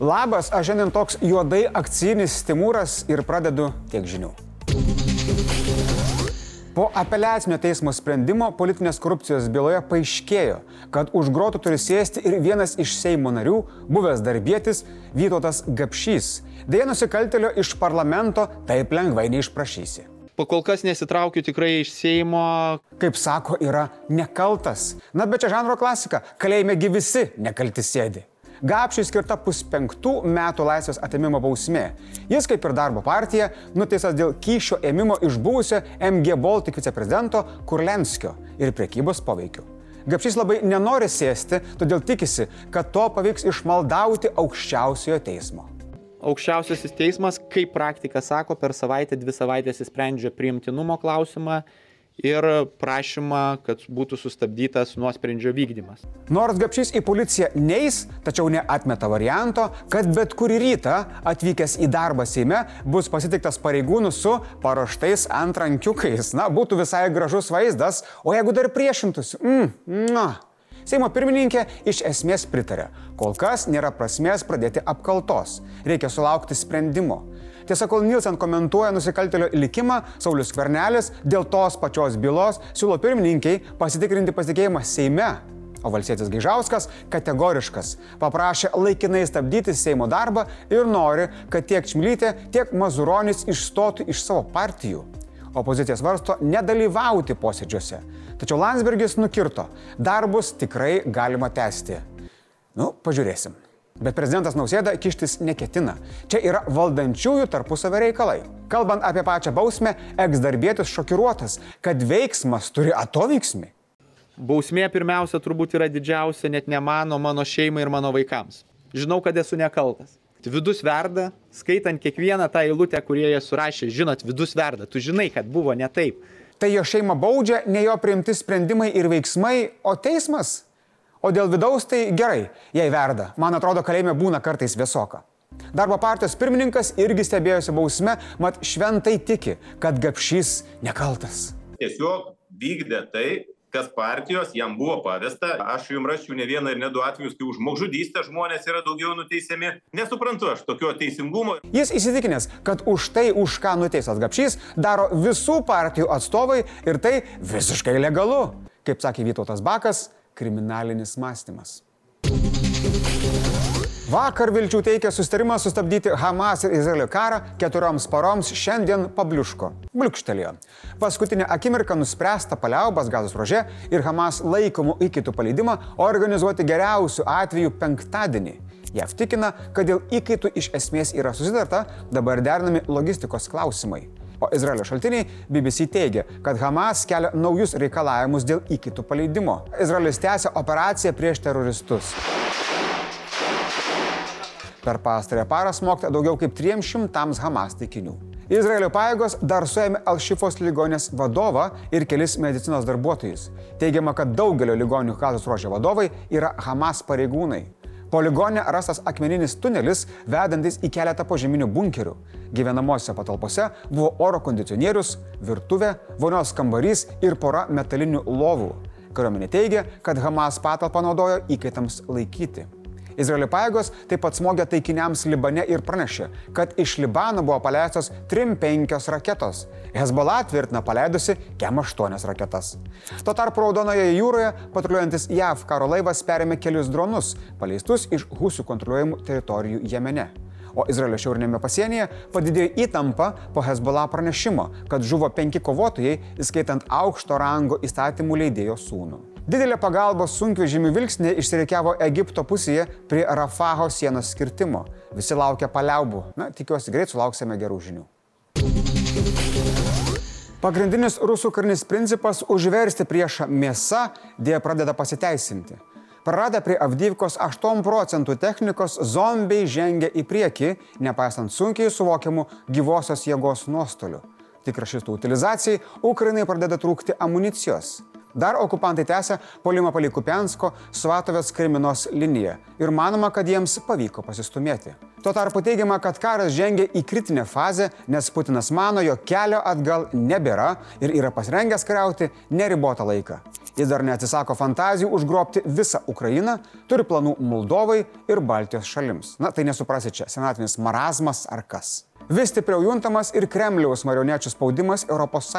Labas, aš šiandien toks juodai akcijinis Timūras ir pradedu tiek žinių. Po apeliacinio teismo sprendimo politinės korupcijos byloje paaiškėjo, kad už grotų turi sėsti ir vienas iš Seimo narių, buvęs darbėtis Vytautas Gapšys. Deja, nusikaltelio iš parlamento taip lengvai neišprašysi. Pakol kas nesitraukiu tikrai iš Seimo. Kaip sako, yra nekaltas. Na, bet čia žanro klasika. Kalėjime gi visi nekalti sėdi. Gapšiui skirta puspenktų metų laisvės atimimo bausmė. Jis, kaip ir darbo partija, nuteistas dėl kyšio ėmimo iš buvusio MG Baltic viceprezidento Kurlenskio ir priekybos poveikių. Gapšys labai nenori sėsti, todėl tikisi, kad to pavyks išmaldauti aukščiausiojo teismo. Aukščiausiasis teismas, kaip praktika sako, per savaitę, dvi savaitės įsprendžia priimtinumo klausimą ir prašymą, kad būtų sustabdytas nuosprendžio vykdymas. Nors Gapšys į policiją neis, tačiau neatmeta varianto, kad bet kurį rytą atvykęs į darbą Seime bus pasitiktas pareigūnų su paruoštais antrankiukais. Na, būtų visai gražus vaizdas, o jeigu dar priešintųsi, mm, na. Seimo pirmininkė iš esmės pritarė. Kol kas nėra prasmės pradėti apkaltos. Reikia sulaukti sprendimo. Tiesa, kol Nilsen komentuoja nusikaltelio likimą, Saulis Kvernelis dėl tos pačios bylos siūlo pirmininkiai pasitikrinti pasitikėjimą Seime. O Valsėtis Gaižauskas kategoriškas. Paprašė laikinai stabdyti Seimo darbą ir nori, kad tiek Čmilytė, tiek Mazuronis išstotų iš savo partijų. Opozicija svarsto nedalyvauti posėdžiuose. Tačiau Landsbergis nukirto. Darbus tikrai galima tęsti. Nu, pažiūrėsim. Bet prezidentas Nausėda kištis neketina. Čia yra valdančiųjų tarpusavio reikalai. Kalbant apie pačią bausmę, eksdarbėtis šokiruotas, kad veiksmas turi atoveiksmį. Bausmė pirmiausia turbūt yra didžiausia net ne mano, mano šeimai ir mano vaikams. Žinau, kad esu nekaltas. Vidus verda, skaitant kiekvieną tą eilutę, kurie jie surašė, žinot, vidus verda, tu žinai, kad buvo ne taip. Tai jo šeima baudžia, ne jo priimti sprendimai ir veiksmai, o teismas O dėl vidaus tai gerai, jei verda. Man atrodo, kalėjime būna kartais vėsoka. Darbo partijos pirmininkas irgi stebėjosi bausme, mat šventai tiki, kad Gapšys nekaltas. Tiesiog vykdė tai, kas partijos jam buvo pavesta. Aš jums rašiau ne vieną ir ne du atvejus, kai už žmogžudystę žmonės yra daugiau nuteisiami. Nesuprantu aš tokio teisingumo. Jis įsitikinęs, kad už tai, už ką nuteistas Gapšys, daro visų partijų atstovai ir tai visiškai legalu. Kaip sakė Vytautas Bakas, kriminalinis mąstymas. Vakar vilčių teikia sustarimas sustabdyti Hamas ir Izraelio karą keturioms paroms šiandien pabliuško. Bliukštelėjo. Paskutinę akimirką nuspręsta paliaubas gazos rože ir Hamas laikomų įkaitų paleidimą organizuoti geriausių atvejų penktadienį. JAV tikina, kad dėl įkaitų iš esmės yra susitarta, dabar derinami logistikos klausimai. O Izraelio šaltiniai BBC teigia, kad Hamas kelia naujus reikalavimus dėl įkitų paleidimo. Izraelis tęsia operaciją prieš teroristus. Per pastarąją parą smogta daugiau kaip 300 Hamas taikinių. Izraelio pajėgos dar suėmė Alšifos ligonės vadovą ir kelis medicinos darbuotojus. Teigiama, kad daugelio ligonių kazos ruošio vadovai yra Hamas pareigūnai. Poligone rastas akmeninis tunelis, vedantis į keletą požeminių bunkerių. Gyvenamosiose patalpose buvo oro kondicionierius, virtuvė, vonios kambarys ir pora metalinių lovų. Kariuomenė teigia, kad Hamas patalpą naudojo įkaitams laikyti. Izraelio pajėgos taip pat smogė taikiniams Libane ir pranešė, kad iš Libano buvo paleistos 3-5 raketos. Hezbollah tvirtina paleidusi kem 8 raketas. Tuo tarpu Raudonoje jūroje patruliuojantis JAV karo laivas perėmė kelius dronus, paleistus iš husių kontroliuojamų teritorijų Jemene. O Izraelio šiaurinėme pasienyje padidėjo įtampa po Hezbollah pranešimo, kad žuvo penki kovotojai, įskaitant aukšto rango įstatymų leidėjo sūnų. Didelė pagalbos sunkvežimių vilksnė išsirikiavo Egipto pusėje prie Rafaho sienos skirtimo. Visi laukia paliaubų. Na, tikiuosi, greit sulauksime gerų žinių. Pagrindinis rusų karinis principas - užversti priešą mėsa dėja pradeda pasiteisinti. Praradę prie Avdyvkos 8 procentų technikos, zombiai žengia į priekį, nepaisant sunkiai suvokiamų gyvosios jėgos nuostolių. Tik rašistų utilizacijai Ukrainai pradeda trūkti amunicijos. Dar okupantai tęsia polimą palei Kupiansko, Svatovės kriminos liniją ir manoma, kad jiems pavyko pasistumėti. Tuo tarpu teigiama, kad karas žengia į kritinę fazę, nes Putinas mano, jo kelio atgal nebėra ir yra pasirengęs kariauti neribotą laiką. Jis dar neatsisako fantazijų užgrobti visą Ukrainą, turi planų Moldovai ir Baltijos šalims. Na, tai nesuprasi čia, senatinis marazmas ar kas. Vis stipriau juntamas ir Kremliaus marionečių spaudimas ES.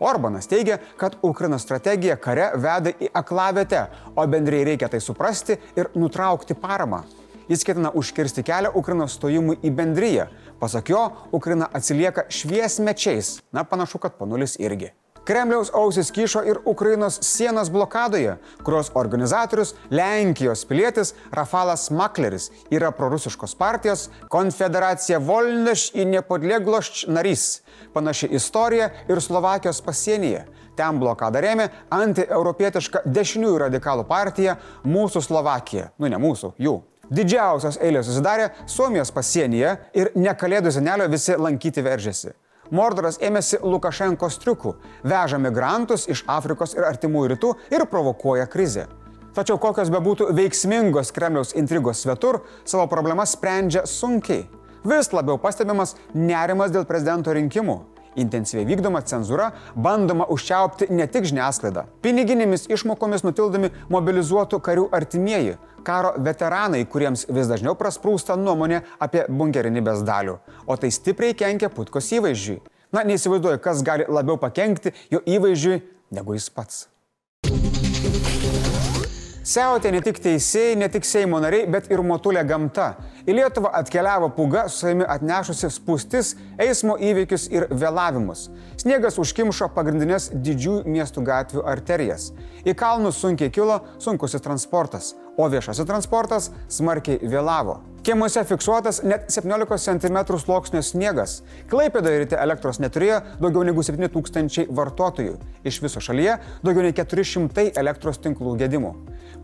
Orbanas teigia, kad Ukrainos strategija kare veda į aklavietę, o bendrai reikia tai suprasti ir nutraukti paramą. Jis ketina užkirsti kelią Ukrainos stojimui į bendryją. Pasak jo, Ukraina atsilieka šviesmečiais. Na, panašu, kad panulis irgi. Kremliaus ausis kyšo ir Ukrainos sienos blokadoje, kurios organizatorius Lenkijos pilietis Rafalas Makleris yra prorusiškos partijos Konfederacija Volneš į Nepodleglošč narys. Panaši istorija ir Slovakijos pasienyje. Ten blokadą rėmė antieuropietiška dešiniųjų radikalų partija Mūsų Slovakija. Nu ne mūsų, jų. Didžiausios eilės susidarė Suomijos pasienyje ir ne kalėdų senelio visi lankyti veržėsi. Mordoras ėmėsi Lukašenkos triukų, veža migrantus iš Afrikos ir artimųjų rytų ir provokuoja krizę. Tačiau kokios bebūtų veiksmingos Kremliaus intrigos svetur, savo problemas sprendžia sunkiai. Vis labiau pastebimas nerimas dėl prezidento rinkimų. Intensyviai vykdoma cenzūra, bandoma užčiaupti ne tik žiniasklaidą. Piniginėmis išmokomis nutildomi mobilizuotų karių artimieji, karo veteranai, kuriems vis dažniau prasprūsta nuomonė apie bunkerinybės dalių. O tai stipriai kenkia putkos įvaizdžiui. Na, neįsivaizduoju, kas gali labiau pakengti jo įvaizdžiui negu jis pats. Siautė ne tik teisėjai, ne tik Seimo nariai, bet ir motulė gamta. Į Lietuvą atkeliavo puga su savimi atnešusi spūstis, eismo įvykius ir vėlavimus. Sniegas užkimšo pagrindinės didžiųjų miestų gatvių arterijas. Į kalnus sunkiai kilo sunkusis transportas, o viešasis transportas smarkiai vėlavo. Kiemuose fiksuotas net 17 cm sluoksnio sniegas. Klaipėdoje ryte elektros neturėjo daugiau negu 7000 vartotojų. Iš viso šalyje daugiau nei 400 elektros tinklų gedimų.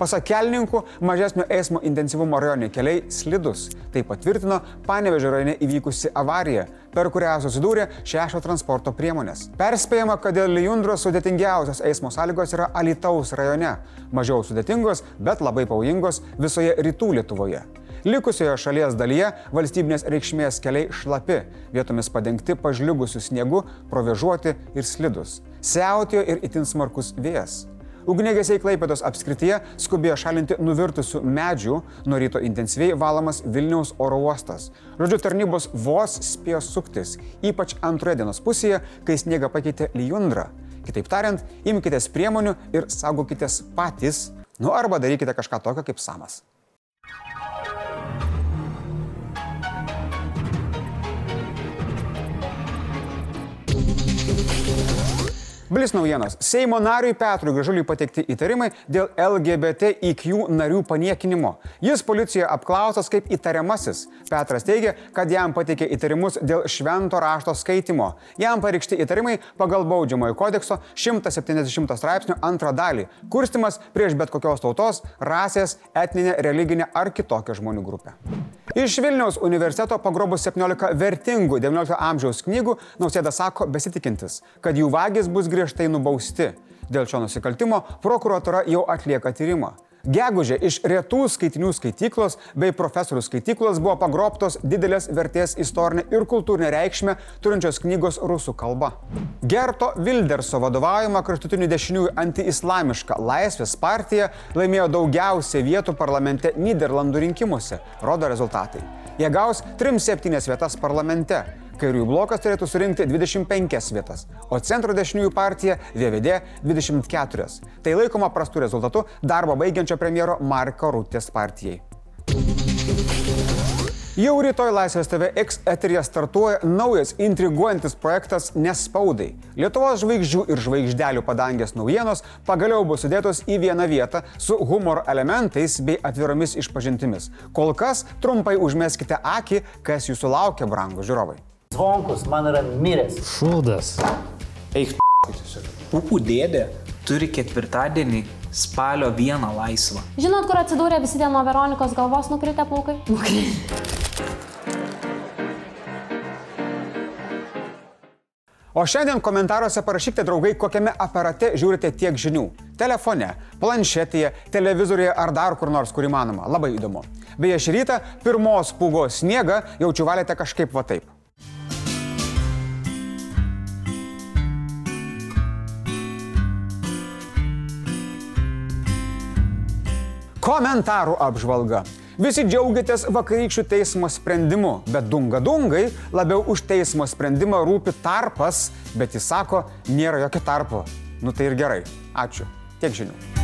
Pasak kelininkų, mažesnio eismo intensyvumo rajoniai keliai slidus. Tai patvirtino Panevežio rajone įvykusi avarija, per kurią susidūrė šešios transporto priemonės. Perspėjama, kad dėl lijundros sudėtingiausios eismo sąlygos yra Alitaus rajone. Mažiau sudėtingos, bet labai pavojingos visoje rytų Lietuvoje. Likusioje šalies dalyje valstybinės reikšmės keliai šlapi, vietomis padengti pažliugusiu sniegu, provėžuoti ir slidus. Siautėjo ir itin smarkus vėjas. Ugnegesiai Klaipėdos apskrityje skubėjo šalinti nuvirtusių medžių, nuo ryto intensyviai valomas Vilniaus oro uostas. Žodžiu, tarnybos vos spėjo suktis, ypač antroje dienos pusėje, kai sniegą pakeitė lijundra. Kitaip tariant, imkite priemonių ir saugokitės patys, nu arba darykite kažką tokio kaip samas. Blis naujienos. Seimo nariui Petrui Gražuliui pateikti įtarimai dėl LGBTIQ narių paniekinimo. Jis policijoje apklausas kaip įtariamasis. Petras teigia, kad jam pateikė įtarimus dėl švento rašto skaitimo. Jam pareikšti įtarimai pagal baudžiamojo kodekso 170 straipsnio antrą dalį - kurstimas prieš bet kokios tautos, rasės, etninę, religinę ar kitokią žmonių grupę. Iš Vilniaus universiteto pagrobus 17 vertingų XIX amžiaus knygų, Nausėda sako besitikintis, kad jų vagis bus griežtai nubausti. Dėl šio nusikaltimo prokuratura jau atlieka tyrimą. Gegužė iš retų skaitinių skaityklos bei profesorių skaityklos buvo pagrobtos didelės vertės istorinė ir kultūrinė reikšmė turinčios knygos rusų kalba. Gerto Vilderso vadovaujama kraštutinių dešiniųjų antiislamiška Laisvės partija laimėjo daugiausiai vietų parlamente Niderlandų rinkimuose, rodo rezultatai. Jie gaus 3-7 vietas parlamente. Kairiųjų blokas turėtų surinkti 25 vietas, o centro dešiniųjų partija VVD 24. Tai laikoma prastų rezultatų darbo baigiančio premjero Marko Rūtės partijai. Jau rytoj Laisvės TV X eterija startuoja naujas intriguojantis projektas Nespaudai. Lietuvos žvaigždžių ir žvaigždelių padangės naujienos pagaliau bus sudėtos į vieną vietą su humoro elementais bei atviromis išpažintimis. Kol kas trumpai užmeskite akį, kas jūsų laukia, brangų žiūrovai. Zvonkus man yra miręs. Šūdas. Eik, pupų dėdė turi ketvirtadienį spalio vieną laisvą. Žinot, kur atsidūrė visi dėl nuo Veronikos galvos nukritę plaukai? O šiandien komentaruose parašykite, draugai, kokiame aparate žiūrite tiek žinių. Telefone, planšetėje, televizoriuje ar dar kur nors, kur įmanoma. Labai įdomu. Beje, šį rytą pirmos pūgos sniegą jaučiu valėte kažkaip va taip. Komentarų apžvalga. Visi džiaugiatės vakarykščių teismo sprendimu, bet dunga dungai labiau už teismo sprendimą rūpi tarpas, bet jis sako, nėra jokio tarpo. Nu tai ir gerai. Ačiū. Tiek žinių.